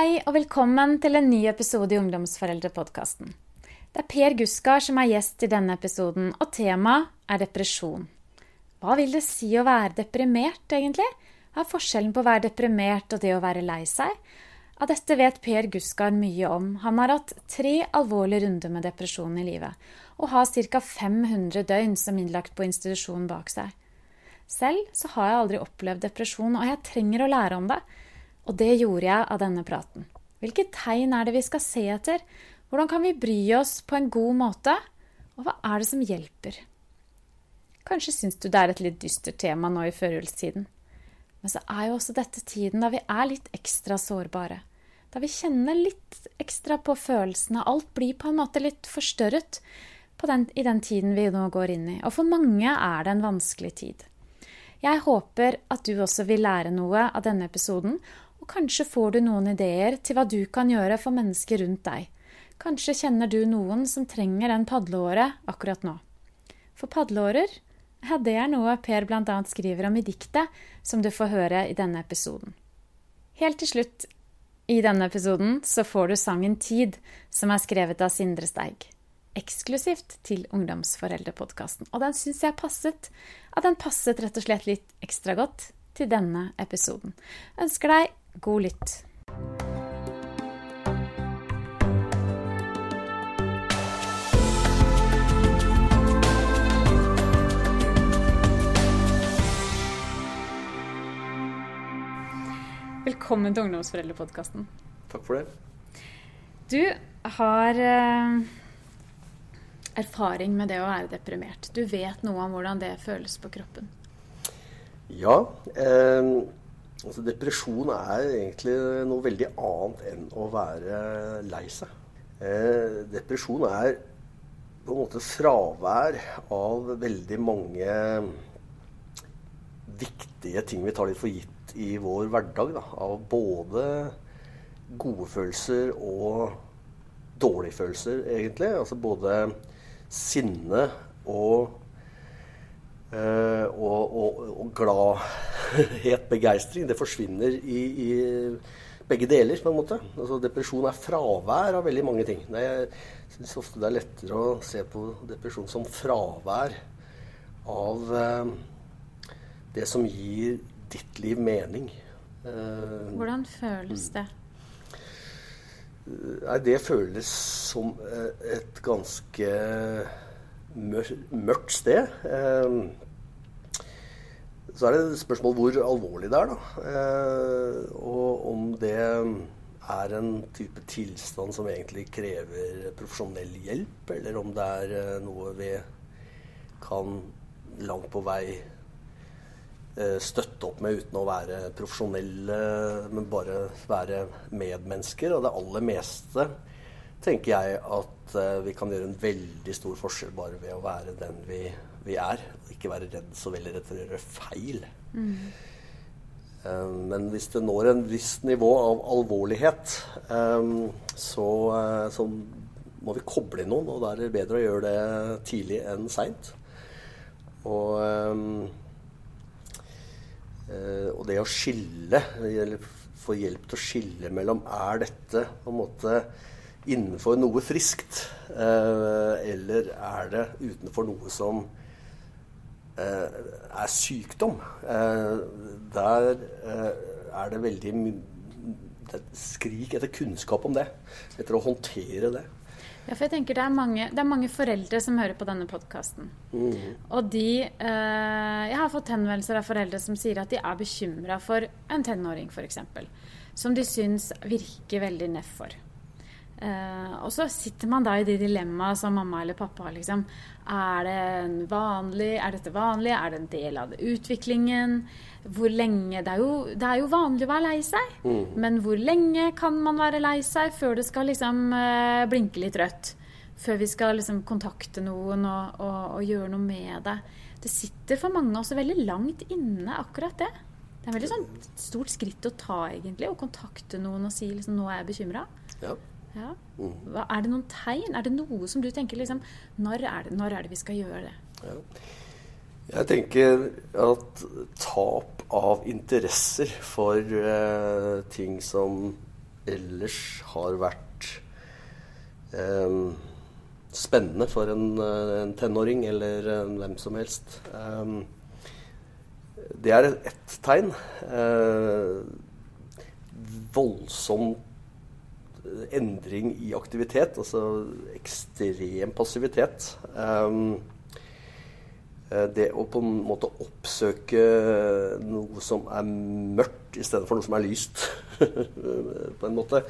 Hei og velkommen til en ny episode i Ungdomsforeldrepodkasten. Det er Per Guskar som er gjest i denne episoden, og temaet er depresjon. Hva vil det si å være deprimert, egentlig? Hva er forskjellen på å være deprimert og det å være lei seg? Av dette vet Per Guskar mye om. Han har hatt tre alvorlige runder med depresjon i livet, og har ca. 500 døgn som innlagt på institusjon bak seg. Selv så har jeg aldri opplevd depresjon, og jeg trenger å lære om det. Og det gjorde jeg av denne praten. Hvilke tegn er det vi skal se etter? Hvordan kan vi bry oss på en god måte? Og hva er det som hjelper? Kanskje syns du det er et litt dystert tema nå i førjulstiden. Men så er jo også dette tiden da vi er litt ekstra sårbare. Da vi kjenner litt ekstra på følelsene. Alt blir på en måte litt forstørret den, i den tiden vi nå går inn i. Og for mange er det en vanskelig tid. Jeg håper at du også vil lære noe av denne episoden, kanskje får du noen ideer til hva du kan gjøre for mennesker rundt deg. Kanskje kjenner du noen som trenger en padleåre akkurat nå. For padleårer, ja, det er noe Per bl.a. skriver om i diktet, som du får høre i denne episoden. Helt til slutt i denne episoden så får du sangen Tid, som er skrevet av Sindre Steig. Eksklusivt til Ungdomsforeldrepodkasten. Og den syns jeg passet. At den passet rett og slett litt ekstra godt til denne episoden. Jeg Ønsker deg God lytt. Velkommen til Ungdomsforeldrepodkasten. Takk for det. Du har eh, erfaring med det å være deprimert. Du vet noe om hvordan det føles på kroppen. Ja. Eh, altså depresjon er egentlig noe veldig annet enn å være lei seg. Eh, depresjon er på en måte fravær av veldig mange viktige ting vi tar litt for gitt i vår hverdag. Da. Av både gode følelser og dårlige følelser, egentlig. Altså både sinne og og, og, og, gladhet, begeistring, det forsvinner i, i, begge deler, på en måte. Altså, depresjon er fravær av veldig mange ting. Det, jeg syns ofte det er lettere å se på depresjon som fravær av uh, det som gir ditt liv mening. Uh, Hvordan føles det? Nei, det føles som et ganske mørkt sted. Eh, så er det et spørsmål hvor alvorlig det er, da. Eh, og om det er en type tilstand som egentlig krever profesjonell hjelp, eller om det er eh, noe vi kan langt på vei støtte opp med uten å være profesjonelle, men bare være medmennesker. Og det aller meste tenker jeg at uh, vi kan gjøre en veldig stor forskjell bare ved å være den vi, vi er. Ikke være redd så veldig redd for å gjøre feil. Mm. Uh, men hvis det når en viss nivå av alvorlighet, um, så, uh, så, må vi koble inn noen. Og da er det bedre å gjøre det tidlig enn seint. Og, um, og det å skille, eller få hjelp til å skille mellom er dette på en måte innenfor noe friskt, eh, eller er det utenfor noe som eh, er sykdom? Eh, der er det veldig det skrik etter kunnskap om det. Etter å håndtere det. Ja, for jeg tenker det er mange, det er mange foreldre som hører på denne podkasten. Mm. Og de eh, Jeg har fått henvendelser av foreldre som sier at de er bekymra for en tenåring, f.eks. Som de syns virker veldig nedfor. Uh, og så sitter man da i de dilemmaene som mamma eller pappa har. Liksom. Er, det vanlig, er dette vanlig? Er det en del av utviklingen? Hvor lenge Det er jo, det er jo vanlig å være lei seg. Mm. Men hvor lenge kan man være lei seg før det skal liksom uh, blinke litt rødt? Før vi skal liksom kontakte noen og, og, og, gjøre noe med det. Det sitter for mange også veldig langt inne, akkurat det. Det er veldig sånn stort skritt å ta, egentlig. Å kontakte noen og si liksom, 'nå er jeg bekymra'. Ja. Ja. Hva, er det noen tegn? Er det noe som du tenker liksom Når er det, når er det vi skal gjøre det? Ja. Jeg tenker at tap av interesser for uh, ting som ellers har vært eh, spennende for en, eh, en, tenåring eller en hvem som helst. Eh, det er ett tegn. voldsomt voldsom endring i aktivitet, altså ekstrem passivitet. Um, det å på en måte oppsøke noe som er mørkt istedenfor noe som er lyst, på en måte.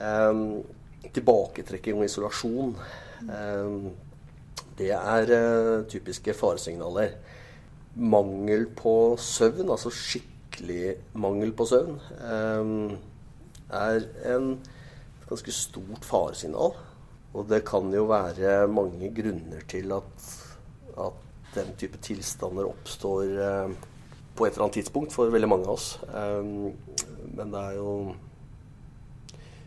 Um, tilbaketrekking og isolasjon. Um, det er uh, typiske faresignaler. Mangel på søvn, altså skikkelig mangel på søvn, um, er en ganske stort faresignal. Og det kan jo være mange grunner til at, at den type tilstander oppstår eh, på et eller annet tidspunkt for veldig mange av oss. Eh, men det er jo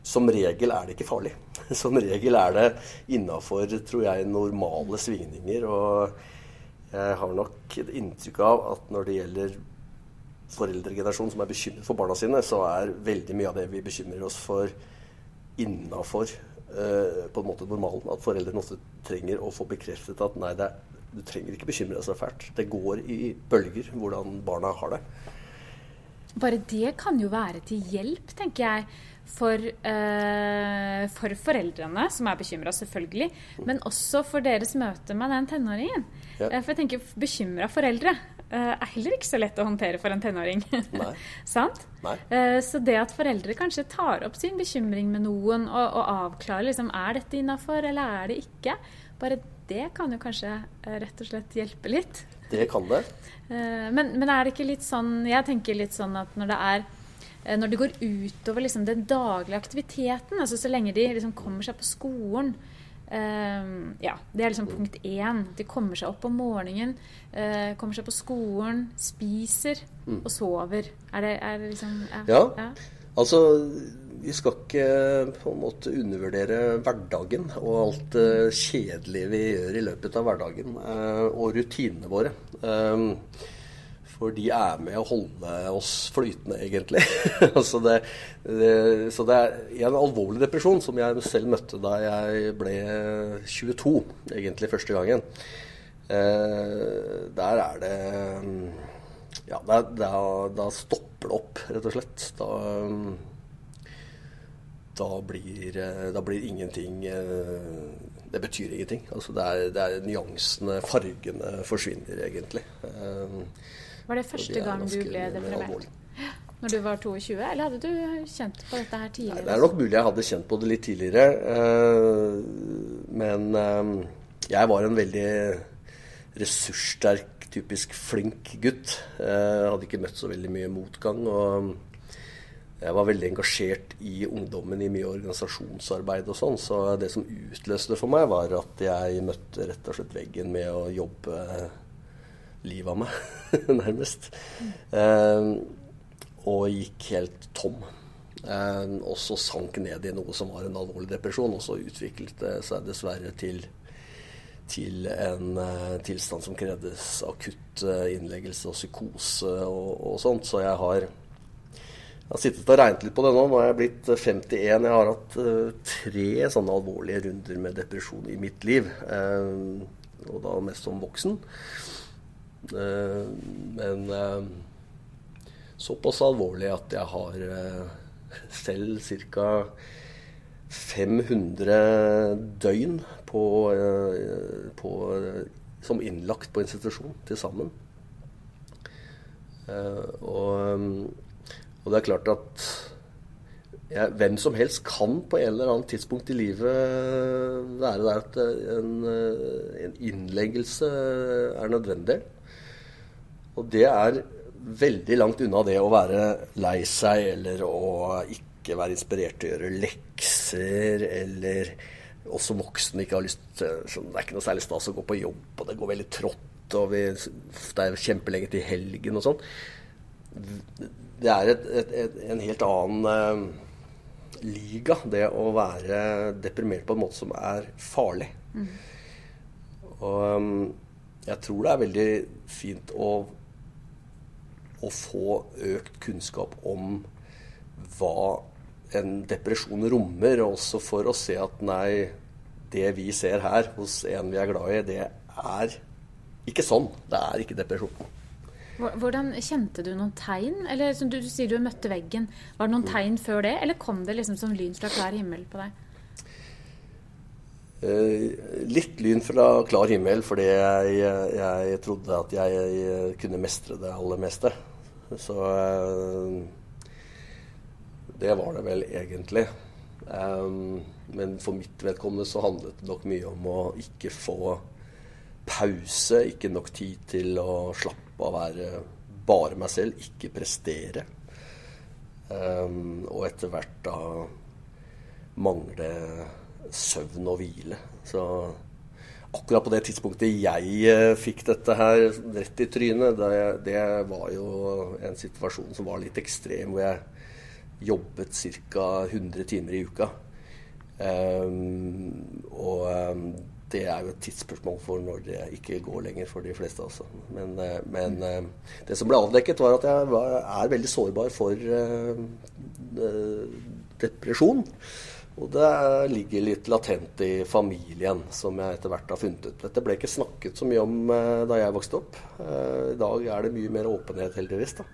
Som regel er det ikke farlig. Som regel er det innafor, tror jeg, normale svingninger. Og jeg har nok et inntrykk av at når det gjelder foreldregenerasjonen som er bekymret for barna sine, så er veldig mye av det vi bekymrer oss for, innafor eh, på en måte normalen. At foreldrene også trenger å få bekreftet at nei, er, du trenger ikke bekymre deg så fælt. Det går i bølger hvordan barna har det. Bare det kan jo være til hjelp, tenker jeg, for, eh, for foreldrene, som er bekymra, selvfølgelig. Men også for deres møte med den tenåringen. Ja. Uh, for jeg tenker bekymra foreldre er heller ikke så lett å håndtere for en tenåring. Nei. Sant? Nei. så det at foreldre kanskje tar opp sin bekymring med noen og, og avklarer liksom, er dette innafor eller er det ikke, bare det kan jo kanskje rett og slett hjelpe litt. Det kan det. Men, men, er det ikke litt sånn Jeg tenker litt sånn at når det er Eh, når det går utover liksom, den daglige aktiviteten, altså så lenge de liksom, kommer seg på skolen uh, Ja, det er liksom punkt én. De kommer seg opp om morgenen, uh, kommer seg på skolen, spiser mm. og sover. Er det, er det liksom ja, ja. ja. Altså vi skal ikke på en måte undervurdere hverdagen og alt det kjedelige vi gjør i løpet av hverdagen, og rutinene våre. For de er med å holde oss flytende, egentlig. altså det, det, så det er en alvorlig depresjon som jeg selv møtte da jeg ble 22, egentlig første gangen. Eh, der er det Ja, da, da, da, stopper det opp, rett og slett. Da, da, blir, da blir ingenting eh, Det betyr ingenting. Altså det, er, det er nyansene, fargene, forsvinner, egentlig. Eh, var det første det gang du ble deprimert? Når du var 22, eller hadde du kjent på dette her tidligere? det er nok mulig jeg hadde kjent på det litt tidligere. Eh, men eh, jeg var en veldig ressurssterk, typisk flink gutt. Jeg hadde ikke møtt så veldig mye motgang. og jeg var veldig engasjert i ungdommen i mye organisasjonsarbeid og sånn. Så det som utløste for meg, var at jeg møtte rett og slett veggen med å jobbe livet av meg, nærmest. Eh, og gikk helt tom. Eh, og så sank ned i noe som var en alvorlig depresjon, og så utviklet det seg dessverre til, til en uh, tilstand som krevdes akutt uh, innleggelse og psykose og, og, sånt. Så jeg har, jeg har sittet og regnet litt på det nå. Nå er jeg blitt 51. Jeg har hatt uh, tre sånne alvorlige runder med depresjon i mitt liv. og da mest som voksen. Eh, men eh, såpass alvorlig at jeg har eh, selv ca. 500 døgn på, på, som innlagt på institusjon til sammen. Og, og, det er klart at jeg, hvem som helst kan på en eller annen tidspunkt i livet være der at en, en innleggelse er nødvendig. Og det er veldig langt unna det å være lei seg eller å ikke være inspirert til å gjøre lekser eller også voksne ikke har lyst sånn, Det er ikke noe særlig stas å gå på jobb, og det går veldig trått, og vi, det er kjempelenge til helgen og sånn. Det er et, et, et, en helt annen uh, liga, det å være deprimert på en måte som er farlig. Mm. Og um, jeg tror det er veldig fint å å få økt kunnskap om hva en depresjon rommer, og også for å se at nei, det vi ser her hos en vi er glad i, det er ikke sånn. Det er ikke depresjon. Hvordan Kjente du noen tegn? Eller som du, du sier du møtte veggen. Var det noen mm. tegn før det, eller kom det liksom som lyn fra klar himmel på deg? Eh, litt lyn fra klar himmel, fordi jeg, jeg, trodde at jeg kunne mestre det aller meste. Så eh, det var det vel egentlig. Um, men for mitt vedkommende så handlet det nok mye om å ikke få pause, ikke nok tid til å slappe av, være bare meg selv, ikke prestere. Um, og etter hvert da mangle søvn og hvile. Så akkurat på det tidspunktet jeg uh, fikk dette her rett i trynet, det, det, var jo en situasjon som var litt ekstrem, hvor jeg jobbet ca. 100 timer i uka. Um, og um, det er jo et tidsspørsmål for når det ikke går lenger for de fleste. Altså. Men, uh, men uh, det som ble avdekket, var at jeg var, er veldig sårbar for uh, depresjon. Og det ligger litt latent i familien, som jeg etter hvert har funnet ut. Dette ble ikke snakket så mye om da jeg vokste opp. I dag er det mye mer åpenhet, heldigvis. Da.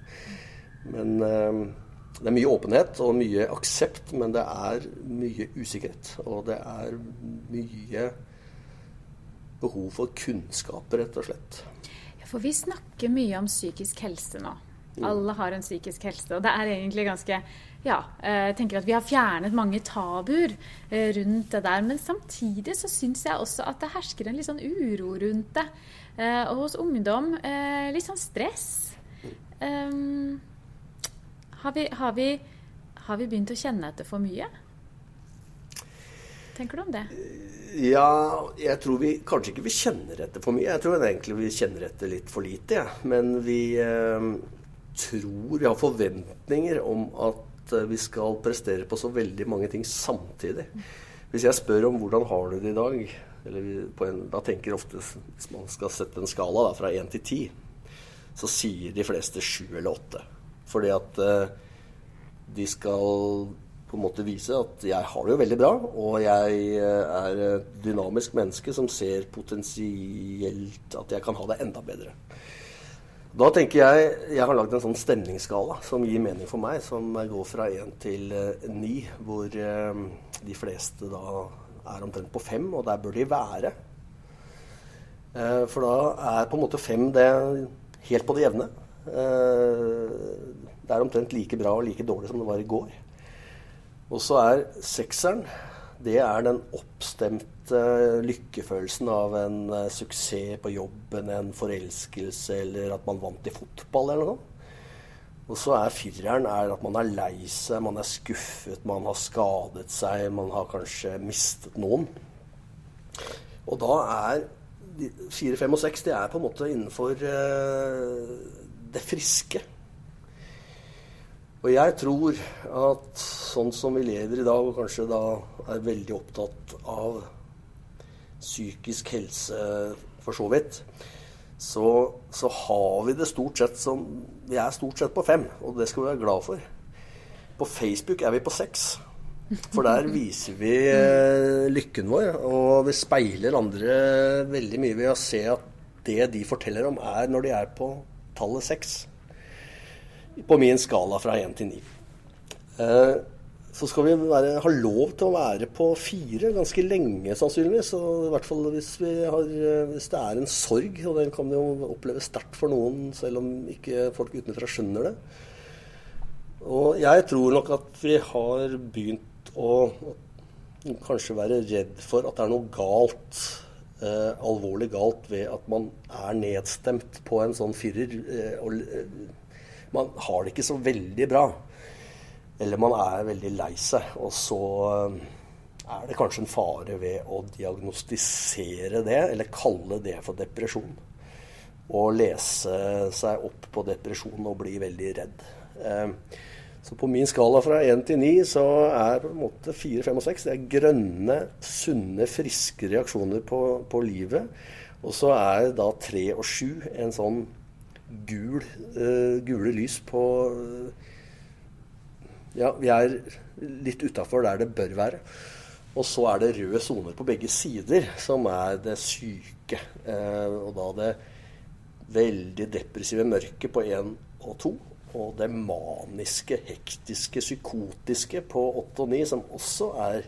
Men det er mye åpenhet og mye aksept, men det er mye usikkerhet. Og det er mye behov for kunnskap, rett og slett. Ja, for vi snakker mye om psykisk helse nå. Mm. Alle har en psykisk helse. Og det er egentlig ganske Ja, jeg tenker at vi har fjernet mange tabuer eh, rundt det der. Men samtidig så syns jeg også at det hersker en litt sånn uro rundt det. Eh, og hos ungdom eh, litt sånn stress. Um, har vi, har, vi, har vi, begynt å kjenne etter for mye? Tenker du om det? Ja, jeg tror vi kanskje ikke vi kjenner etter for mye. Jeg tror egentlig vi kjenner etter litt for lite. Ja. Men vi eh, tror, vi har forventninger om at eh, vi skal prestere på så veldig mange ting samtidig. Hvis jeg spør om hvordan har du det i dag, en, da tenker ofte, hvis man skal sette en skala da, fra én til ti, så sier de fleste sju eller åtte. Fordi at eh, de skal på en måte vise at jeg har det jo veldig bra, og jeg eh, er et dynamisk menneske som ser potensielt at jeg kan ha det enda bedre. Da tenker jeg Jeg har lagd en sånn stemningsskala som gir mening for meg, som går fra én til eh, ni, hvor de fleste da er omtrent på fem, og der bør de være. For da er på en måte fem det helt på det jevne. Det er omtrent like bra og like dårlig som det var i går. Og så er sekseren det er den oppstemte lykkefølelsen av en uh, suksess på jobben, en forelskelse eller at man vant i fotball eller noe. Og så er fireren er at man er lei seg, man er skuffet, man har skadet seg, man har kanskje mistet noen. Og da er fire, fem og seks det er på en måte innenfor uh, det friske. Og jeg tror at sånn som vi lever i dag, og kanskje da er veldig opptatt av psykisk helse for så vidt, så, så, har vi det stort sett som Vi er stort sett på fem, og det skal vi være glad for. På Facebook er vi på seks. For der viser vi eh, lykken vår, og vi speiler andre veldig mye ved å se at det de forteller om, er når de er på tallet seks på min skala fra én til ni. Eh, så skal vi være, ha lov til å være på fire ganske lenge, sannsynligvis. Og I hvert fall hvis, har, eh, hvis, det er en sorg, og den kan jo oppleves sterkt for noen, selv om ikke folk utenfra skjønner det. Og jeg tror nok at vi har begynt å kanskje være redd for at det er noe galt, eh, alvorlig galt, ved at man er nedstemt på en sånn firer. Eh, og, man har det ikke så veldig bra. Eller man er veldig lei seg. Og så eh, er det kanskje en fare ved å diagnostisere det, eller kalle det for depresjon. Og lese seg opp på depresjon og bli veldig redd. Eh, så på min skala fra 1 til 9 så er på en måte 4, 5 og 6 det er grønne, sunne, friske reaksjoner på, på livet. Og så er da 3 og 7 en sånn gul, uh, gule lys på uh, Ja, vi er litt utafor der det bør være. Og så er det røde soner på begge sider som er det syke. Eh, og da det veldig depressive mørket på én og to. Og det maniske, hektiske, psykotiske på åtte og ni, som også er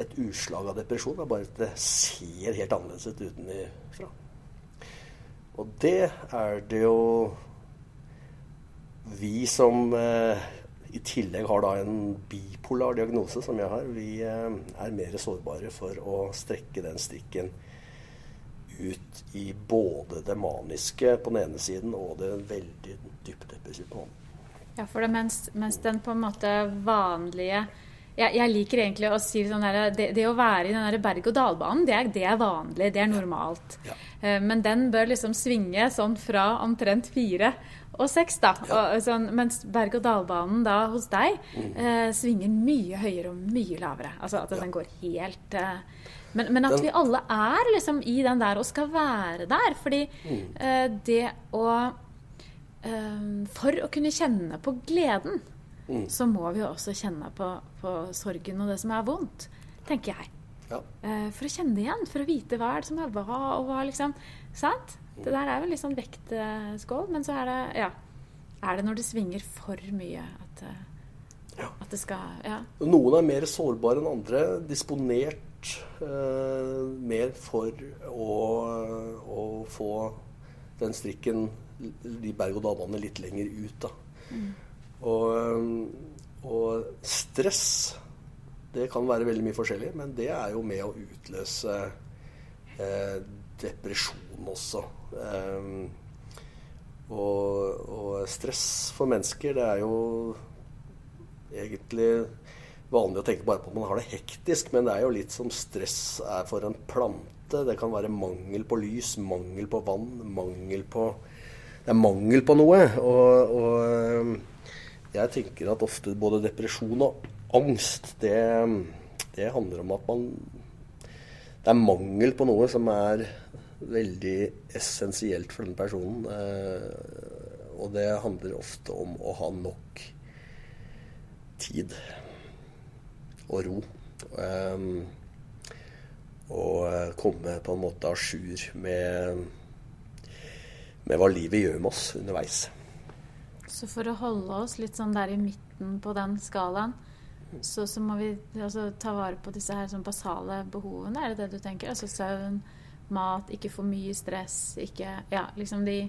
et utslag av depresjon. Det er bare at det ser helt annerledes ut utenfra. Og det er det jo vi som eh, i tillegg har da en bipolar diagnose, som jeg har, vi eh, er mer sårbare for å strekke den strikken ut i både det maniske på den ene siden og det veldig dypt depressive på den andre. Ja, for det, mens, mens, den på en måte vanlige jeg, jeg liker egentlig å si sånn der, det, det, å være i den berg-og-dal-banen, det, det, er vanlig, det er normalt. Ja. Eh, men den bør liksom svinge sånn fra omtrent fire og seks, da. Og, sånn, mens berg-og-dal-banen da hos deg mm. eh, svinger mye høyere og mye lavere. Altså at den går helt eh, men, men, at vi alle er liksom i den der og skal være der. Fordi mm. eh, det å eh, For å kunne kjenne på gleden, mm. så må vi jo også kjenne på, på, sorgen og det som er vondt. Tenker jeg. Ja. Eh, for å kjenne det igjen. For å vite hva er det som er hva, og hva liksom Sant? Det der er jo litt sånn vektskål, men så er det ja, er det når det svinger for mye at, at det skal ja. Noen er mer sårbare enn andre. Disponert eh, mer for å, å, få den strikken de berg-og-dal-banene, litt lenger ut. Da. Mm. Og, eh, og stress det kan være veldig mye forskjellig, men det er jo med å utløse eh, depresjon også. Um, og, og, stress for mennesker, det er jo egentlig vanlig å tenke bare på at man har det hektisk, men det er jo litt som stress er for en plante. Det kan være mangel på lys, mangel på vann, mangel på Det er mangel på noe. Og, og ehm, jeg tenker at ofte både depresjon og angst, det, det handler om at man Det er mangel på noe som er veldig essensielt for den personen. Eh, og det handler ofte om å ha nok tid og ro. Eh, og komme på en måte à jour med, med hva livet gjør med oss underveis. Så for å holde oss litt sånn der i midten på den skalaen, så, så må vi altså, ta vare på disse her sånn basale behovene, er det det du tenker? Altså søvn, mat, ikke for mye stress, ikke Ja, liksom de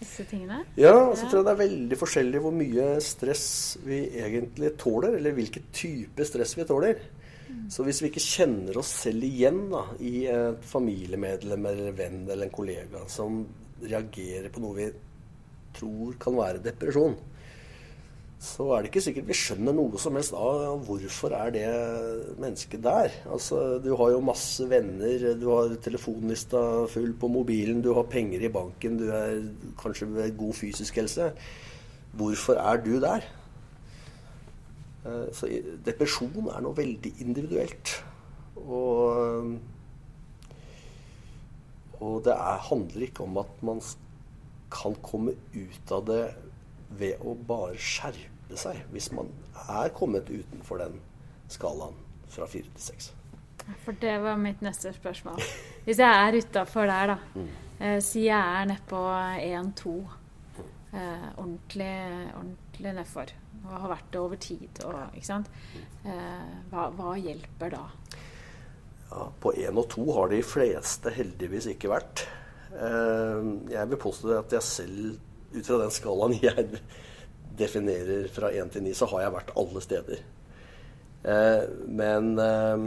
disse tingene. Ja, og så tror jeg det er veldig forskjellig hvor mye stress vi egentlig tåler, eller hvilken type stress vi tåler. Mm. Så hvis vi ikke kjenner oss selv igjen da, i et familiemedlem eller venn eller en kollega som reagerer på noe vi tror kan være depresjon, så er det ikke sikkert vi skjønner noe som helst av hvorfor er det mennesket der. Altså, du har jo masse venner, du har telefonlista full på mobilen, du har penger i banken, du er kanskje ved god fysisk helse. Hvorfor er du der? Eh, så depresjon er noe veldig individuelt. Og, og det er, handler ikke om at man kan komme ut av det ved å bare skjerpe seg, hvis man er kommet utenfor den skalaen fra fire til seks. For det var mitt neste spørsmål. Hvis jeg er utafor der, da. Mm. Eh, si jeg er nedpå 1-2. Eh, ordentlig, ordentlig nedfor. Og har vært det over tid. Og, ikke sant? Eh, hva, hva, hjelper da? Ja, på 1 og 2 har de fleste heldigvis ikke vært. Eh, jeg vil påstå at jeg selv ut fra den skalaen jeg definerer fra 1 til 9, så har jeg vært alle steder. Eh, men eh,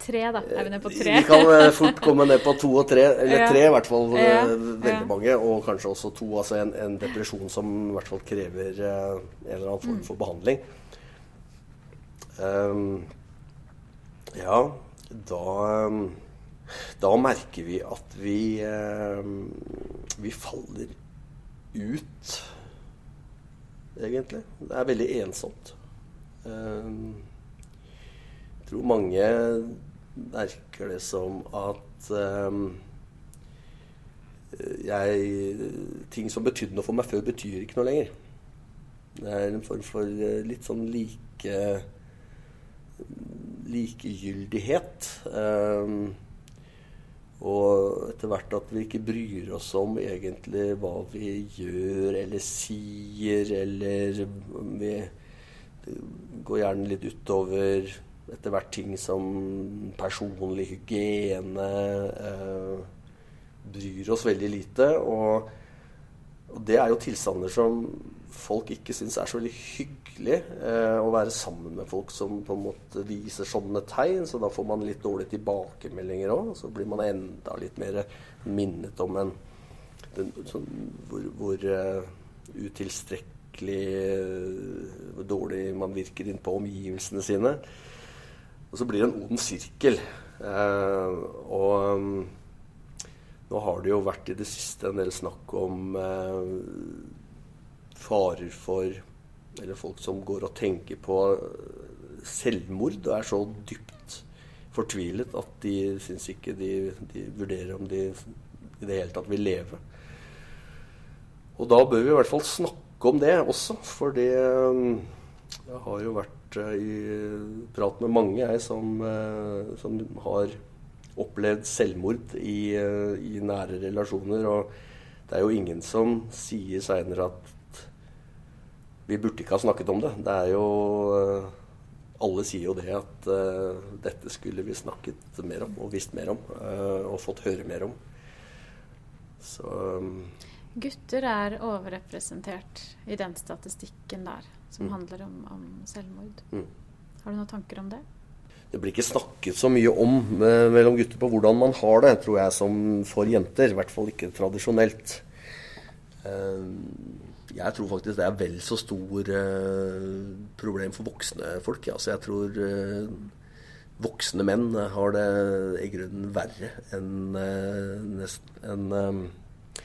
Tre, da. Er vi nede på tre? Vi kan eh, fort komme ned på to og tre. Eller tre, i hvert fall. Ja. Eh, veldig ja. mange. Og kanskje også to. Altså en, en, depresjon som i hvert fall krever uh, en eller annen form mm. for behandling. Um, ja, da Da merker vi at vi um, Vi faller ut, egentlig. Det er veldig ensomt. Jeg tror mange merker det som at um, jeg, ting som betydde noe for meg før, betyr ikke noe lenger. Det er en form for eh, litt sånn like likegyldighet. Um, og etter hvert at vi ikke bryr oss om egentlig hva vi gjør eller sier, eller vi går gjerne litt utover etter hvert ting som personlig hygiene. Eh, bryr oss veldig lite. Og, og det er jo tilstander som folk ikke syns er så veldig hyggelig eh, å være sammen med folk som på en måte viser sånne tegn. Så da får man litt dårlige tilbakemeldinger òg. Så blir man enda litt mer minnet om en den, sånn, hvor, hvor uh, utilstrekkelig uh, dårlig man virker inn på omgivelsene sine. Og så blir det en ond sirkel. Uh, og um, nå har det jo vært i det siste en del snakk om farer for Eller folk som går og tenker på selvmord og er så dypt fortvilet at de syns ikke de, de, vurderer om de i det hele tatt vil leve. Og da bør vi i hvert fall snakke om det også, for det Jeg har jo vært eh, i prat med mange, jeg, som, eh, som har opplevd selvmord i, eh, i nære relasjoner. Og det er jo ingen som sier seinere at vi burde ikke ha snakket om det. Det er jo eh, Alle sier jo det at uh, dette skulle vi snakket mer om og visst mer om. Uh, og fått høre mer om. Så um, Gutter er overrepresentert i den statistikken der som mm. handler om, om selvmord. Mm. Har du noen tanker om det? Det blir ikke snakket så mye om uh, mellom gutter på hvordan man har det, tror jeg, som for jenter. I hvert fall ikke tradisjonelt. Uh, jeg tror faktisk det er vel så stor uh, problem for voksne folk. Altså jeg tror uh, voksne menn har det i grunnen verre enn eh, en, eh,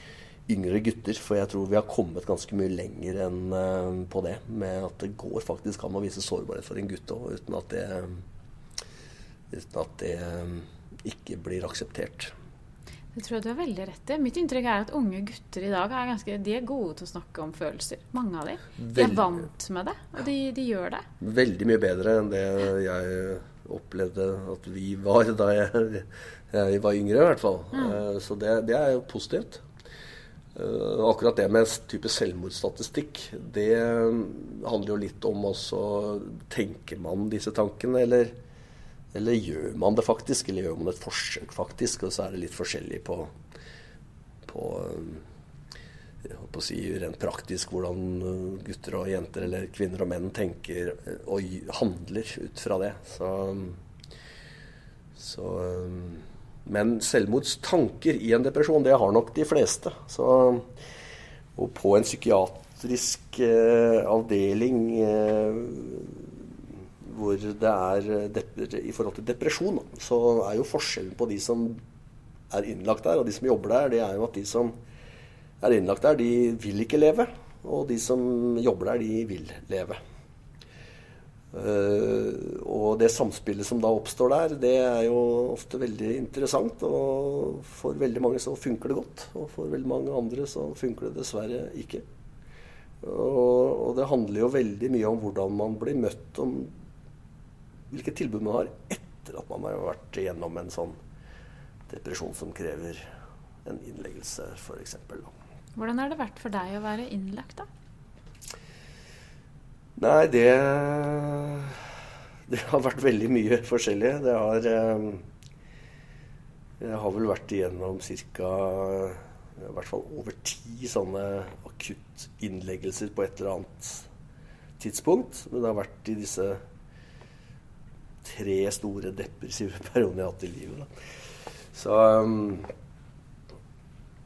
yngre gutter. For jeg tror vi har kommet ganske mye lenger enn eh, på det. Med at det går faktisk an å vise sårbarhet for en gutt òg, uten at det, uten at det eh, ikke blir akseptert. Det tror jeg du har veldig rett i. Mitt inntrykk er at unge gutter i dag er, ganske, de er gode til å snakke om følelser. Mange av dem. De er vant med det, og de, de, gjør det. Veldig mye bedre enn det jeg opplevde at vi var da jeg, jeg var yngre, i hvert fall. Mm. Så det, det, er jo positivt. Eh, akkurat det med type selvmordsstatistikk, det handler jo litt om også Tenker man disse tankene, eller eller gjør man det faktisk, eller gjør man et forsøk faktisk? Og så er det litt forskjellig på, på på å si rent praktisk hvordan gutter og jenter eller kvinner og menn tenker og handler ut fra det. Så, så Men selvmordstanker i en depresjon, det har nok de fleste. Så, og på en psykiatrisk eh, avdeling eh, hvor det er I forhold til depresjon, så er jo forskjellen på de som er innlagt der, og de som jobber der, det er jo at de som er innlagt der, de vil ikke leve. Og de som jobber der, de vil leve. Uh, og det samspillet som da oppstår der, det er jo ofte veldig interessant. Og for veldig mange så funker det godt, og for veldig mange andre så funker det dessverre ikke. Og, og det handler jo veldig mye om hvordan man blir møtt, om hvilket tilbud man har etter at man har vært igjennom en sånn depresjon som krever en innleggelse, f.eks. Hvordan har det vært for deg å være innlagt, da? Nei, det Det har vært veldig mye forskjellig. Det har eh, Jeg har vel vært igjennom ca. i hvert fall over ti sånne akuttinnleggelser på et eller annet tidspunkt. Men det har vært i disse tre store depressive perioder jeg har hatt i livet. Da. Så um,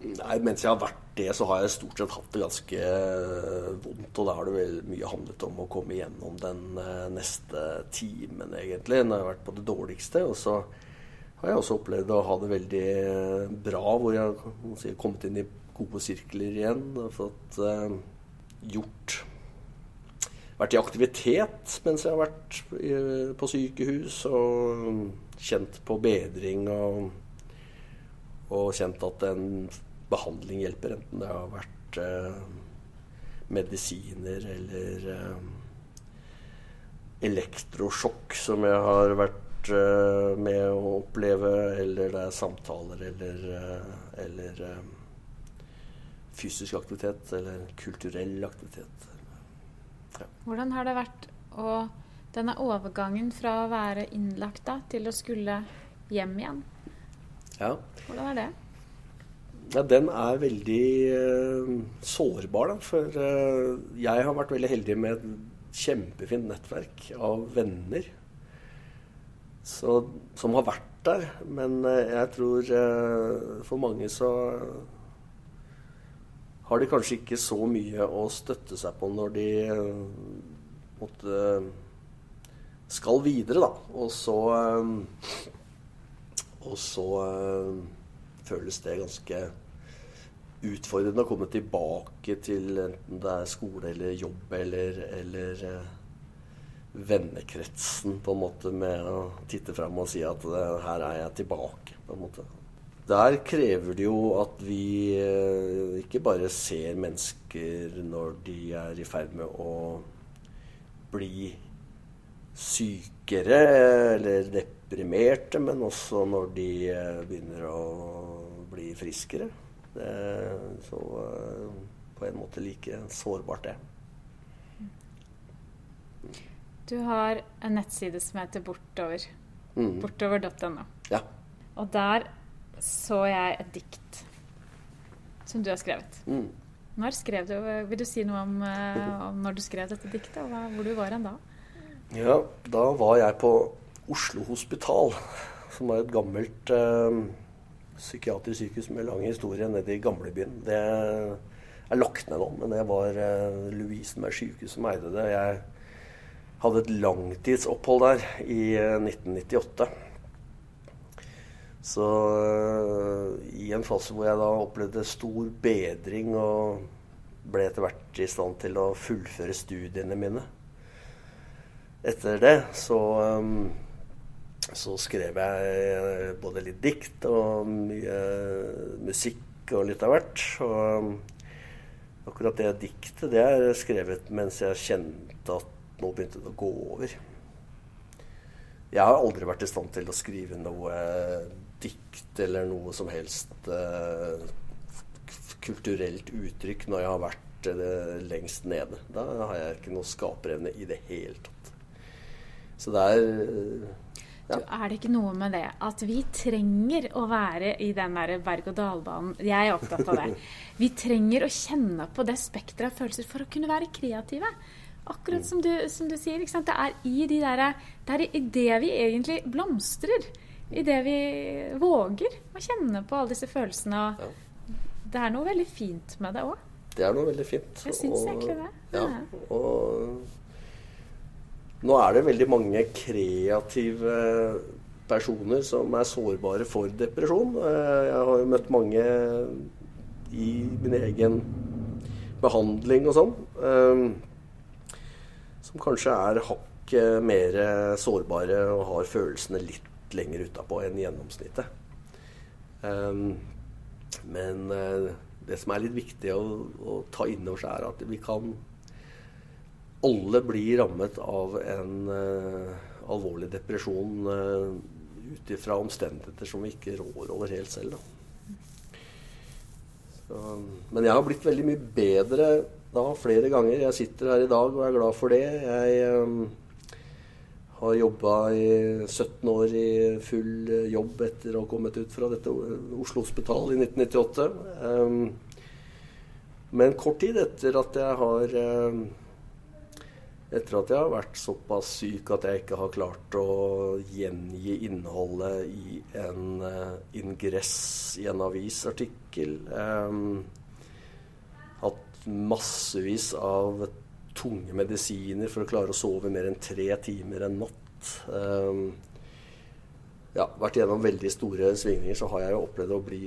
Nei, mens jeg har vært det, så har jeg stort sett hatt det ganske uh, vondt. Og da har det vel mye handlet om å komme igjennom den uh, neste timen, egentlig. Når jeg har vært på det dårligste. Og så har jeg også opplevd å ha det veldig uh, bra, hvor jeg har kommet inn i gode sirkler igjen. Og fått gjort vært i aktivitet mens jeg har vært på sykehus, og kjent på bedring og, og kjent at en behandling hjelper, enten det har vært eh, medisiner eller eh, elektrosjokk som jeg har vært eh, med å oppleve, eller det er samtaler eller, uh, eller fysisk aktivitet eller kulturell aktivitet. Hvordan har det vært å denne overgangen fra å være innlagt da, til å skulle hjem igjen? Ja. Hvordan er det? Ja, den er veldig uh, sårbar, da. For uh, jeg har vært veldig heldig med et kjempefint nettverk av venner så, som har vært der. Men uh, jeg tror for mange så har de kanskje ikke så mye å støtte seg på når de måtte skal videre, da. Og så Og så føles det ganske utfordrende å komme tilbake til enten det er skole eller jobb eller, eller eh, vennekretsen, på en måte, med å titte fram og si at her er jeg tilbake, på en måte. Der krever det jo at vi eh, ikke bare ser mennesker når de er i ferd med å bli sykere eller deprimerte, men også når de eh, begynner å bli friskere. Det er så eh, på en måte like sårbart, det. Du har en nettside som heter Bortover. Mm. Bortover.no. Ja. Og der så jeg et dikt som du har skrevet. Mm. Når skrev du, Vil du si noe om, eh, om når du skrev dette diktet, og hvor du var hen da? Ja, da var jeg på Oslo Hospital, som er et gammelt eh, psykiatrisk sykehus med lang historie nede i gamlebyen. Det er lagt ned nå, men det var eh, Lovisenberg sykehus som eide det. Jeg hadde et langtidsopphold der i eh, 1998. Så uh, i en fase hvor jeg da opplevde stor bedring og ble etter hvert i stand til å fullføre studiene mine. Etter det så um, så skrev jeg både litt dikt og mye musikk og litt av hvert. Og akkurat det diktet det er skrevet mens jeg kjente at nå begynte det å gå over. Jeg har aldri vært i stand til å skrive noe dikt eller noe som helst uh, kulturelt uttrykk når jeg har vært uh, lengst nede. Da har jeg ikke noe skaperevne i det hele tatt. Så det er uh, ja. Du, er det ikke noe med det at vi trenger å være i den der berg-og-dal-banen? Jeg er opptatt av det. Vi trenger å kjenne på det spekteret av følelser for å kunne være kreative. Akkurat som du, som du sier. Det er i de der, det er i det vi egentlig blomstrer. I det vi våger å kjenne på alle disse følelsene. Ja. Det er noe veldig fint med det òg. Det er noe veldig fint. Jeg syns egentlig det. Ja, og nå er det veldig mange kreative personer som er sårbare for depresjon. Eh, jeg har jo møtt mange i min egen behandling og sånn. Eh, som kanskje er hakket mer sårbare og har følelsene litt lenger utapå enn gjennomsnittet. Um, men det som er litt viktig å, å ta inn over seg, er at vi kan alle bli rammet av en uh, alvorlig depresjon uh, ut ifra omstendigheter som vi ikke rår over helt selv. Så, men jeg har blitt veldig mye bedre da flere ganger. Jeg sitter her i dag og er glad for det. Jeg um, har jobba i 17 år i full jobb etter å ha kommet ut fra dette Oslo Hospital i 1998. Um, men kort tid etter at jeg har um, etter at jeg har vært såpass syk at jeg ikke har klart å gjengi innholdet i en uh, ingress i en avisartikkel. Um, hatt massevis av tunge medisiner for å klare å sove mer enn tre timer en natt. Um, ja, vært gjennom veldig store svingninger, så har jeg jo opplevd å bli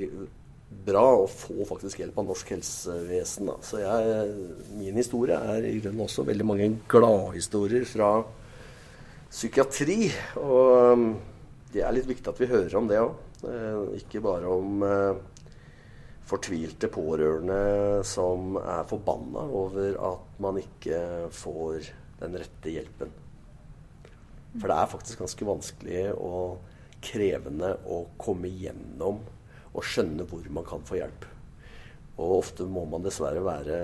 bra og få faktisk hjelp av norsk helsevesen. Da. Så jeg, min historie er i grunnen også veldig mange gladhistorier fra psykiatri. Og um, det er litt viktig at vi hører om det òg. Eh, ikke bare om eh, fortvilte pårørende som er forbanna over at man ikke får den rette hjelpen. For det er faktisk ganske vanskelig og krevende å komme gjennom og skjønne hvor man kan få hjelp. Og ofte må man dessverre være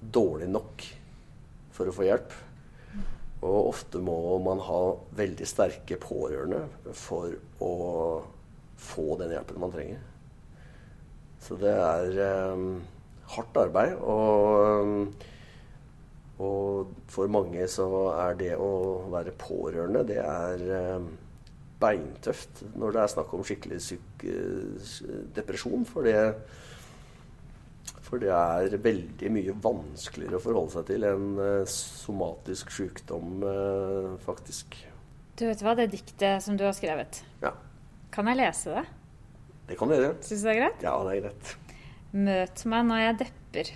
dårlig nok for å få hjelp. Og ofte må man ha veldig sterke pårørende for å få den hjelpen man trenger. Så det er um, hardt arbeid. Og, og, for mange så er det å være pårørende, det er um, beintøft når det er snakk om skikkelig syk, depresjon. For det, for det er veldig mye vanskeligere å forholde seg til enn uh, somatisk sykdom, uh, faktisk. Du vet hva, det diktet som du har skrevet, ja. kan jeg lese det? Det kan du gjøre. Syns du det er greit? Ja, det er greit. Møt meg når jeg depper,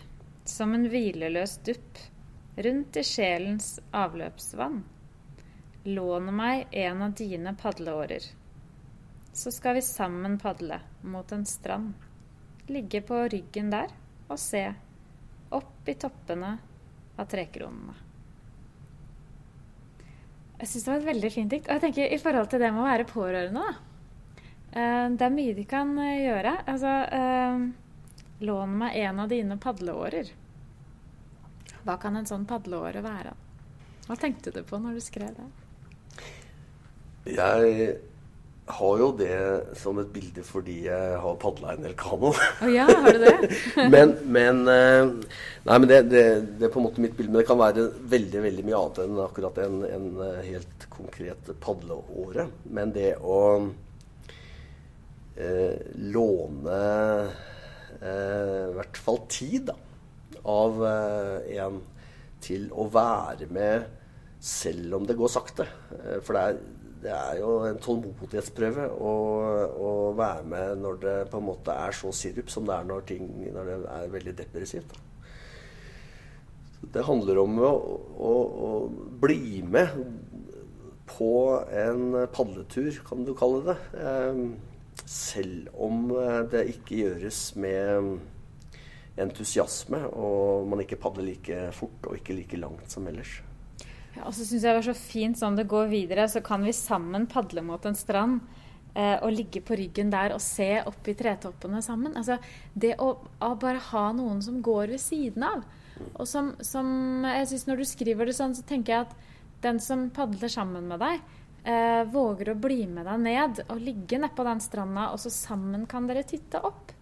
som en hvileløs dupp, rundt i sjelens avløpsvann. Lån meg en av dine padleårer, så skal vi sammen padle mot en strand. Ligge på ryggen der og se opp i toppene av trekronene. Jeg syns det var et veldig fint dikt. Og jeg tenker i forhold til det med å være pårørende, da. Uh, det er mye de kan uh, gjøre. Altså uh, Lån meg en av dine padleårer. Hva kan en sånn padleåre være? Hva tenkte du på når du skrev det? Jeg har jo det som et bilde fordi jeg har padla en del kano. Oh, ja, har du det? men, men, nei, men det, det, det, er på en måte mitt bilde. Men det kan være veldig veldig mye annet enn akkurat en, en helt konkret padleåre. Men det å eh, låne eh, i hvert fall tid da, av eh, en til å være med selv om det går sakte. Eh, for det er, det er jo en tålmodighetsprøve å, å, være med når det på en måte er så sirup som det er når, ting, når det er veldig depressivt. Det handler om å, å, å, bli med på en padletur, kan du kalle det. Selv om eh, det ikke gjøres med entusiasme, og man ikke padler like fort og ikke like langt som ellers. Ja, og så syns jeg det var så fint sånn det går videre, så kan vi sammen padle mot en strand. Eh, og ligge på ryggen der og se opp i tretoppene sammen. Altså, det å, å, bare ha noen som går ved siden av. Og som, som jeg syns Når du skriver det sånn, så tenker jeg at den som padler sammen med deg, eh, våger å bli med deg ned og ligge nedpå den stranda, og så sammen kan dere titte opp.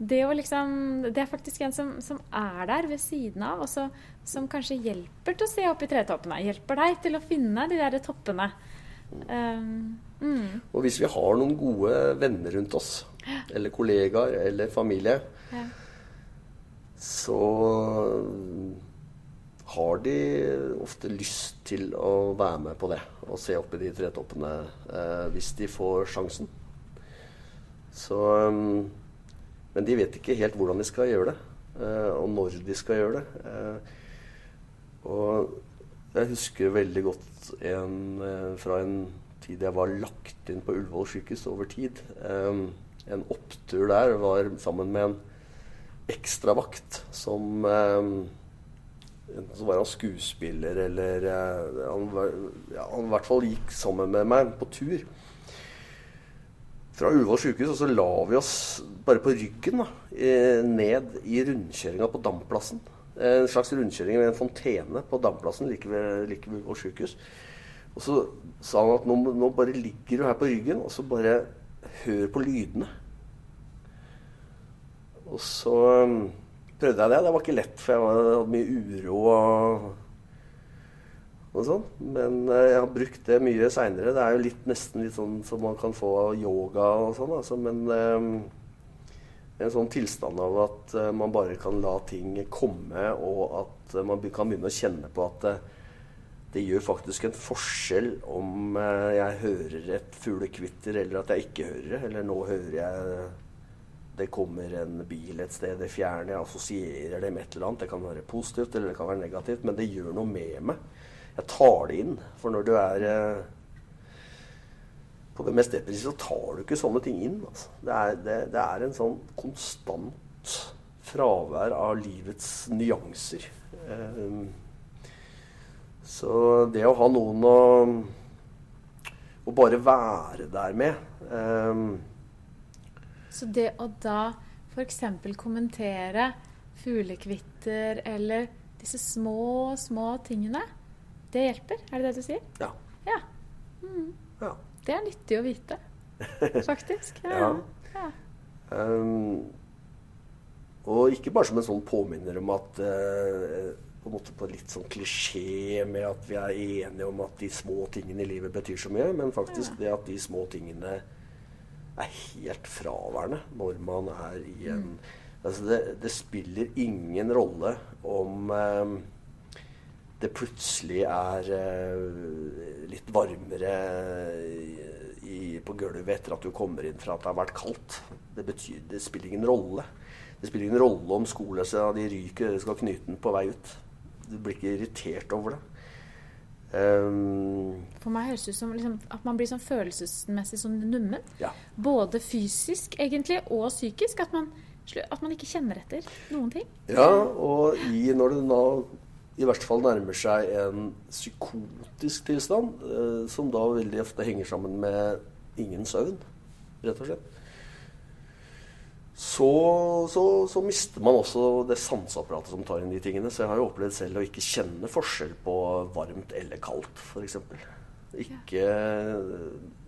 Det, liksom, det er faktisk en som, som, er der ved siden av, og så, som kanskje hjelper til å se opp i tretoppene. Hjelper deg til å finne de der toppene. Um, mm. Og hvis vi har noen gode venner rundt oss, eller kollegaer eller familie, ja. så har de ofte lyst til å være med på det og se opp i de tretoppene eh, hvis de får sjansen. Så, um, men de vet ikke helt hvordan de skal gjøre det, eh, og når de skal gjøre det. Eh, og jeg husker veldig godt en eh, fra en tid jeg var lagt inn på Ullevål sykehus over tid. Eh, en opptur der var sammen med en ekstravakt som Enten så var han skuespiller eller uh, han, var, ja, han i hvert fall gikk sammen med meg på tur. Fra Ullevål sykehus, og så la vi oss bare på ryggen da, ned i rundkjøringa på Damplassen. En slags rundkjøring med en fontene på Damplassen like ved, ved Ullevål sykehus. Og så sa han at nå, nå bare ligger du her på ryggen, og så bare hør på lydene. Og så prøvde jeg det. Det var ikke lett, for jeg hadde mye uro og, og sånn. Men eh, jeg har brukt det mye seinere. Det er jo litt, nesten litt sånn som man kan få av yoga og sånn. Altså. Men um, en sånn tilstand av at uh, man bare kan la ting komme, og at man kan begynne å kjenne på at det gjør faktisk en forskjell om jeg hører et fuglekvitter, eller at jeg ikke hører det. Eller nå hører jeg det kommer en bil et sted, det fjerner jeg, assosierer det med et eller annet. Det kan være positivt eller det kan være negativt, men det gjør noe med meg. Jeg tar det inn. For når du er eh, på det mest depressive, så tar du ikke sånne ting inn. Altså. Det, er, det, det, er, en sånn konstant fravær av livets nyanser. Eh, så det å ha noen å å bare være der med. Um, så det å da f.eks. kommentere fuglekvitter eller disse små, små tingene, det hjelper? Er det det du sier? Ja. ja. Mm. ja. Det er nyttig å vite, faktisk. Ja. ja. Um, og ikke bare som en sånn påminner om at uh, på en måte på litt sånn klisjé med at vi er enige om at de små tingene i livet betyr så mye, men faktisk det at de små tingene er helt fraværende når man er i en altså det, det, spiller ingen rolle om eh, det plutselig er eh, litt varmere i, på gulvet etter at du kommer inn fra at det har vært kaldt. Det, betyr, det spiller ingen rolle. Det spiller ingen rolle om skoleløsa de ryker eller skal knyte den på vei ut. Du blir ikke irritert over det. Um, For meg høres det ut som liksom, at man blir sånn følelsesmessig sånn nummen. Ja. Både fysisk egentlig og psykisk. At man, at man, ikke kjenner etter noen ting. Ja, og i, når det da i hvert fall nærmer seg en psykotisk tilstand, eh, som da veldig ofte henger sammen med ingen søvn, rett og slett så, så, så, mister man også det sanseapparatet som tar inn de tingene. Så jeg har jo opplevd selv å ikke kjenne forskjell på varmt eller kaldt, f.eks. Ikke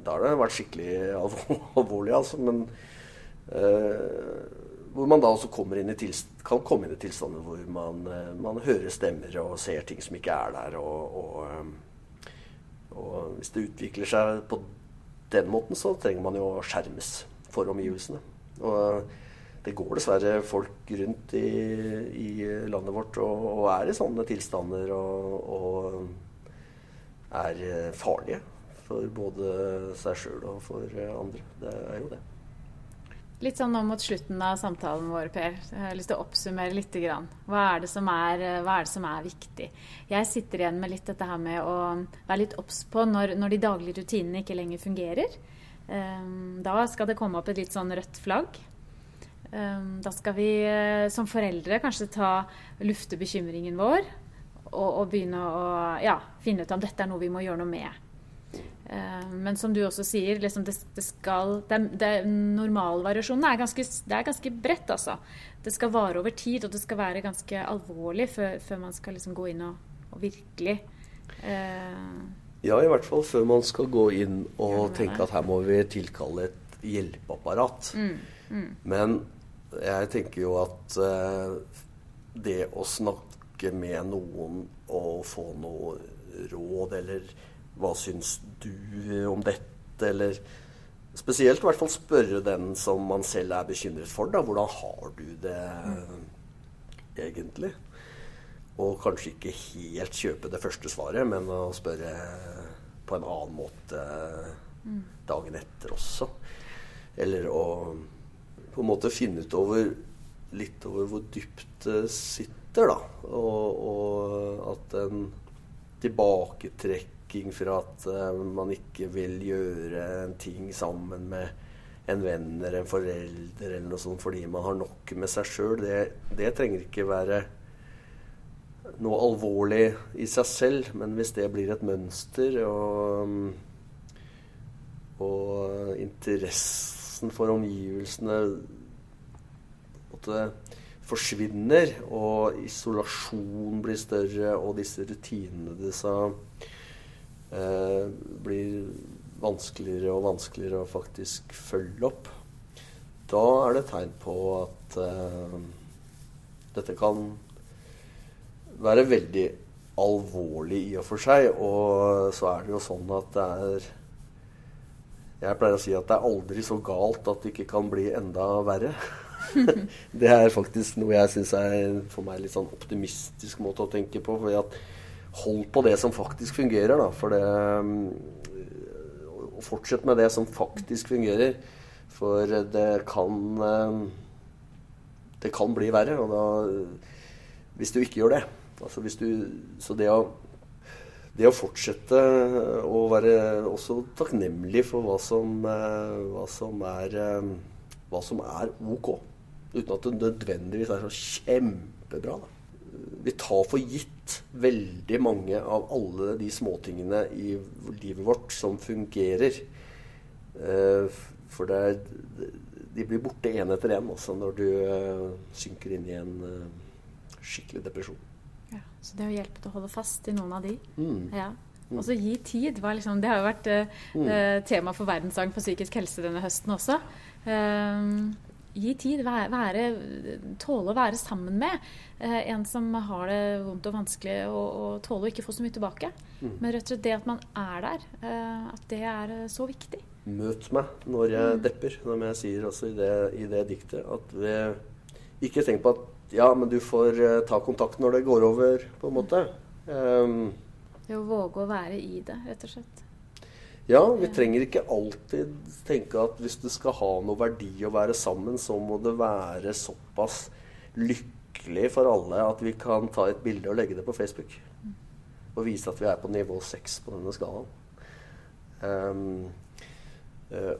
Da har det vært skikkelig alvorlig, altså. Men eh, hvor man da også kan komme inn i tilstander hvor man, eh, man, hører stemmer og ser ting som ikke er der. Og, og, eh, og hvis det utvikler seg på den måten, så trenger man jo å skjermes for omgivelsene. Og det går dessverre folk rundt i, i landet vårt og, og, er i sånne tilstander og, og er farlige for både seg sjøl og for andre. Det er jo det. Litt sånn nå mot slutten av samtalen vår, Per. Jeg har lyst til å oppsummere litt. Hva er, er, hva er det som er viktig? Jeg sitter igjen med litt dette her med å være litt obs på når, når, de daglige rutinene ikke lenger fungerer. Um, da skal det komme opp et litt sånn rødt flagg. Um, da skal vi uh, som foreldre kanskje ta lufte bekymringen vår og, og begynne å ja, finne ut om dette er noe vi må gjøre noe med. Uh, men som du også sier, liksom det, det, skal det, det, Normalvariasjonen er ganske, det er ganske bredt, altså. Det skal vare over tid, og det skal være ganske alvorlig før, før man skal liksom gå inn og, og virkelig eh, Ja, i hvert fall før man skal gå inn og tenke at her må vi tilkalle et hjelpeapparat. Mm, mm. Men jeg tenker jo at uh, det å snakke med noen og få noe råd, eller hva syns du om dette, eller Spesielt i hvert fall spørre den som man selv er bekymret for. da, Hvordan har du det mm. egentlig? Og kanskje ikke helt kjøpe det første svaret, men å spørre på en annen måte mm. dagen etter også. Eller å på en måte finne ut over litt over hvor dypt det sitter, da. Og, og at en tilbaketrekking fra at uh, man ikke vil gjøre en ting sammen med en venn eller en forelder eller noe sånt fordi man har nok med seg sjøl, det, det, trenger ikke være noe alvorlig i seg selv, men hvis det blir et mønster og, og interesse interessen for omgivelsene forsvinner, og isolasjon blir større, og disse rutinene disse eh, blir vanskeligere og vanskeligere å faktisk følge opp, da er det tegn på at eh, dette kan være veldig alvorlig i og for seg. Og så er det jo sånn at det er jeg pleier å si at det er aldri så galt at det ikke kan bli enda verre. det er faktisk noe jeg syns er for meg litt sånn optimistisk måte å tenke på. For at hold på det som faktisk fungerer, da. For det Og fortsett med det som faktisk fungerer. For det kan Det kan bli verre. Og da Hvis du ikke gjør det. Altså hvis du Så det å det å fortsette å være også takknemlig for hva som, eh, hva som, er, eh, hva som er ok. Uten at det nødvendigvis er så kjempebra. Da. vi tar for gitt veldig mange av alle de småtingene i livet vårt som fungerer. Eh, for det er, de blir borte én etter én når du synker inn i en skikkelig depresjon. Ja, så det hjelpe til å holde fast i noen av de. Mm. Ja. Og så gi tid. Liksom, det har jo vært uh, tema for verdensdagen for psykisk helse denne høsten også. gi tid. Være, være, tåle å være sammen med en som har det vondt og vanskelig, og, og tåle å ikke få så mye tilbake. Mm. Men rett og slett det at man er der, at det er så viktig. Møt meg når jeg mm. depper, som jeg sier også i det, i det diktet. At vi ikke tenk på at ja, men du får uh, ta kontakt når det går over, på en måte. Um, det å våge å være i det, rett og slett. Ja, vi trenger ikke alltid tenke at hvis det skal ha noe verdi å være sammen, så må det være såpass lykkelig for alle at vi kan ta et bilde og legge det på Facebook. Mm. Og vise at vi er på nivå 6 på denne skalaen. Um,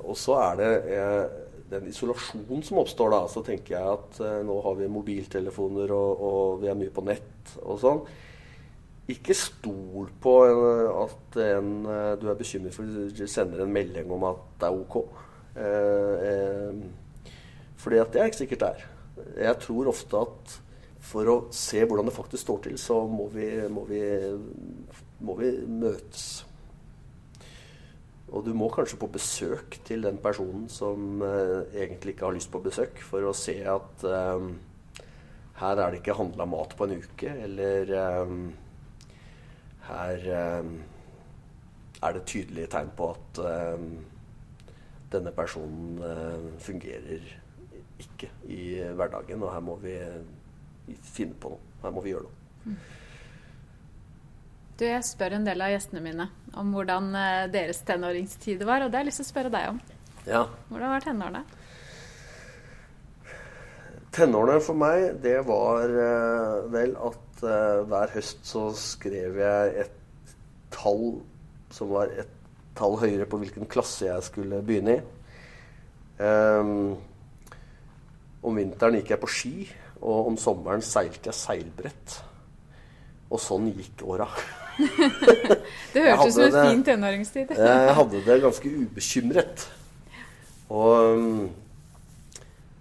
og så er det eh, den isolasjonen som oppstår da. Så tenker jeg at eh, nå har vi mobiltelefoner og, og vi er mye på nett og sånn. Ikke stol på at en du er bekymret for sender en melding om at det er ok. Eh, eh, fordi at det er ikke sikkert det er. Jeg tror ofte at for å se hvordan det faktisk står til, så må vi, må vi, må vi møtes. Og du må kanskje på besøk til den personen som eh, egentlig ikke har lyst på besøk, for å se at eh, her er det ikke handla mat på en uke, eller eh, her eh, er det tydelige tegn på at eh, denne personen eh, fungerer ikke i hverdagen, og her må vi finne på noe. Her må vi gjøre noe. Mm. Du, jeg spør en del av gjestene mine om hvordan eh, deres tenåringstid var, og det har jeg lyst til å spørre deg om. Ja. Hvordan var tenårene? Tenårene for meg, det var uh, vel at uh, hver høst så skrev jeg et tall som var et tall høyere på hvilken klasse jeg skulle begynne i. Um, om vinteren gikk jeg på ski, og om sommeren seilte jeg seilbrett. Og sånn gikk åra. Det hørtes ut som en fin tenåringstid. jeg hadde det ganske ubekymret. Og um,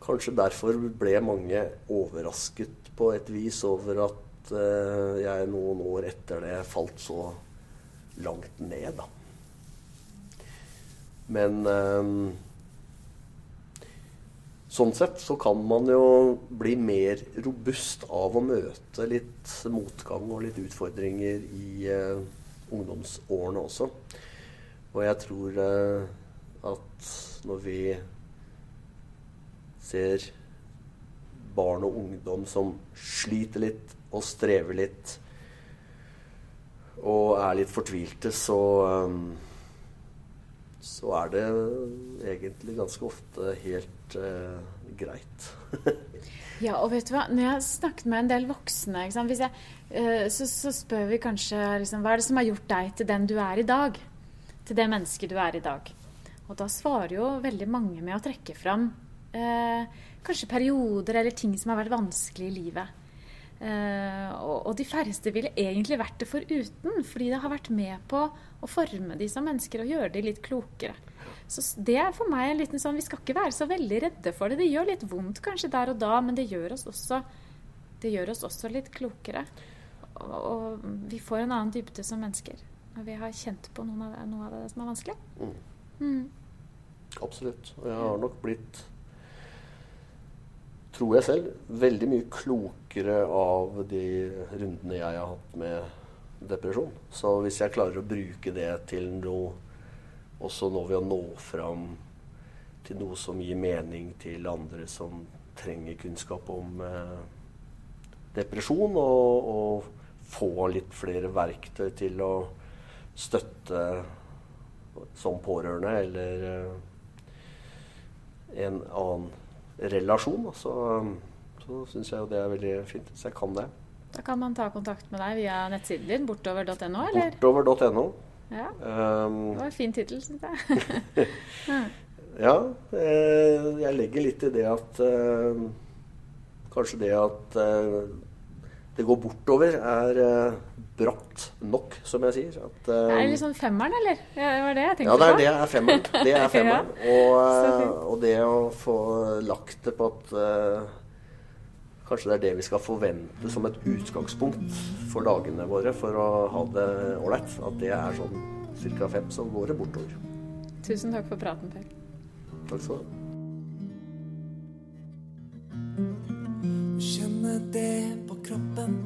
kanskje derfor ble mange overrasket på et vis over at uh, jeg noen år etter det falt så langt ned, da. Men um, Sånn sett så kan man jo bli mer robust av å møte litt motgang og litt utfordringer i uh, ungdomsårene også. Og jeg tror uh, at når vi ser barn og ungdom som sliter litt og strever litt og er litt fortvilte, så um, så er det egentlig ganske ofte helt eh, greit. ja, og vet du hva, når jeg har snakket med en del voksne, jeg, eh, så, så, spør vi kanskje liksom, hva er det som har gjort deg til den du er i dag? Til det mennesket du er i dag. Og da svarer jo veldig mange med å trekke fram eh, kanskje perioder eller ting som har vært vanskelig i livet. Uh, og, og, de færreste ville egentlig vært det foruten, fordi det har vært med på å forme de som mennesker og gjøre de litt klokere. Så det er for meg en liten sånn Vi skal ikke være så veldig redde for det. Det gjør litt vondt kanskje der og da, men det gjør oss også, gjør oss også litt klokere. Og, og, vi får en annen dybde som mennesker når vi har kjent på av det, noe av det som er vanskelig. Mm. Mm. Absolutt. Og jeg har nok blitt tror jeg selv, veldig mye klokere av de rundene jeg har hatt med depresjon. Så hvis jeg klarer å bruke det til noe også nå ved å nå fram til noe som gir mening til andre som trenger kunnskap om eh, depresjon, og, og få litt flere verktøy til å støtte som pårørende eller eh, en annen relasjon, så, så syns jeg jo det er veldig fint. Så jeg kan det. Da kan man ta kontakt med deg via nettsiden din, bortover.no, eller? Bortover.no. Ja. Um, det var en fin tittel, syns jeg. ja. Eh, jeg legger litt i det at eh, Kanskje det at eh, det går bortover, er bratt nok, som jeg sier. At, uh, er det liksom femmeren, eller? Ja, det var det jeg tenkte på. Ja, det er, femmeren. Det er femmeren. ja. og, og, det å få lagt det på at Kanskje det er det vi skal forvente som et utgangspunkt for dagene våre for å ha det ålreit. At det er sånn ca. fem, så går det bortover. Tusen takk for praten, Per. Takk skal du ha. Kjenner det på kroppen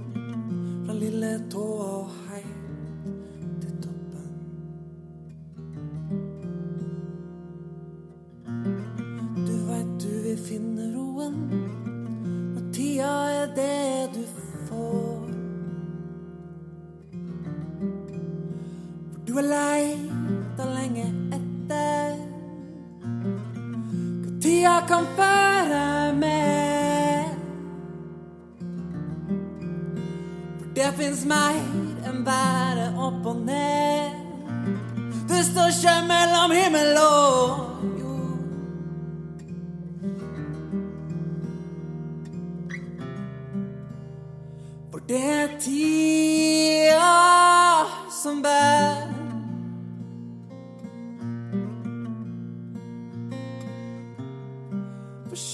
fra lille tåa og hei du er leita lenge etter hva tida kan føre med. For Det fins mer enn bare opp og ned. Det står ikke mellom himmel og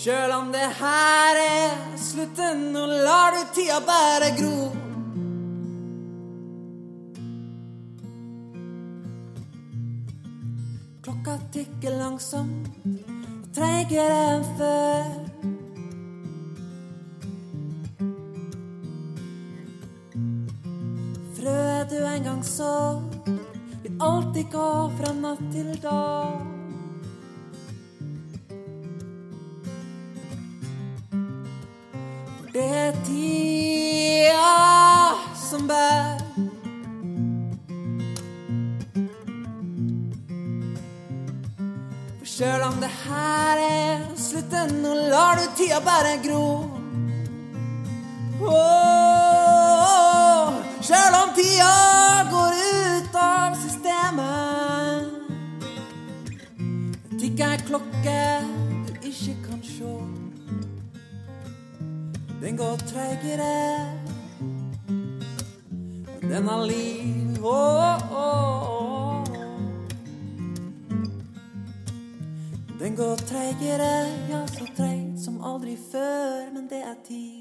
sjøl om det her er slutten, nå lar du tida bare gro. Klokka tikker langsomt og treigere enn før. Frøet du en gang så, vil alltid gå fra natt til dag. For tida som bærer Sjøl om det her er slutten, nå lar du tida bare gro. Oh, Sjøl om tida går ut av systemet. Tikker ei klokke Den går treigere, men den har liv. Oh. Den går treigere, ja, så treig som aldri før, men det er tid.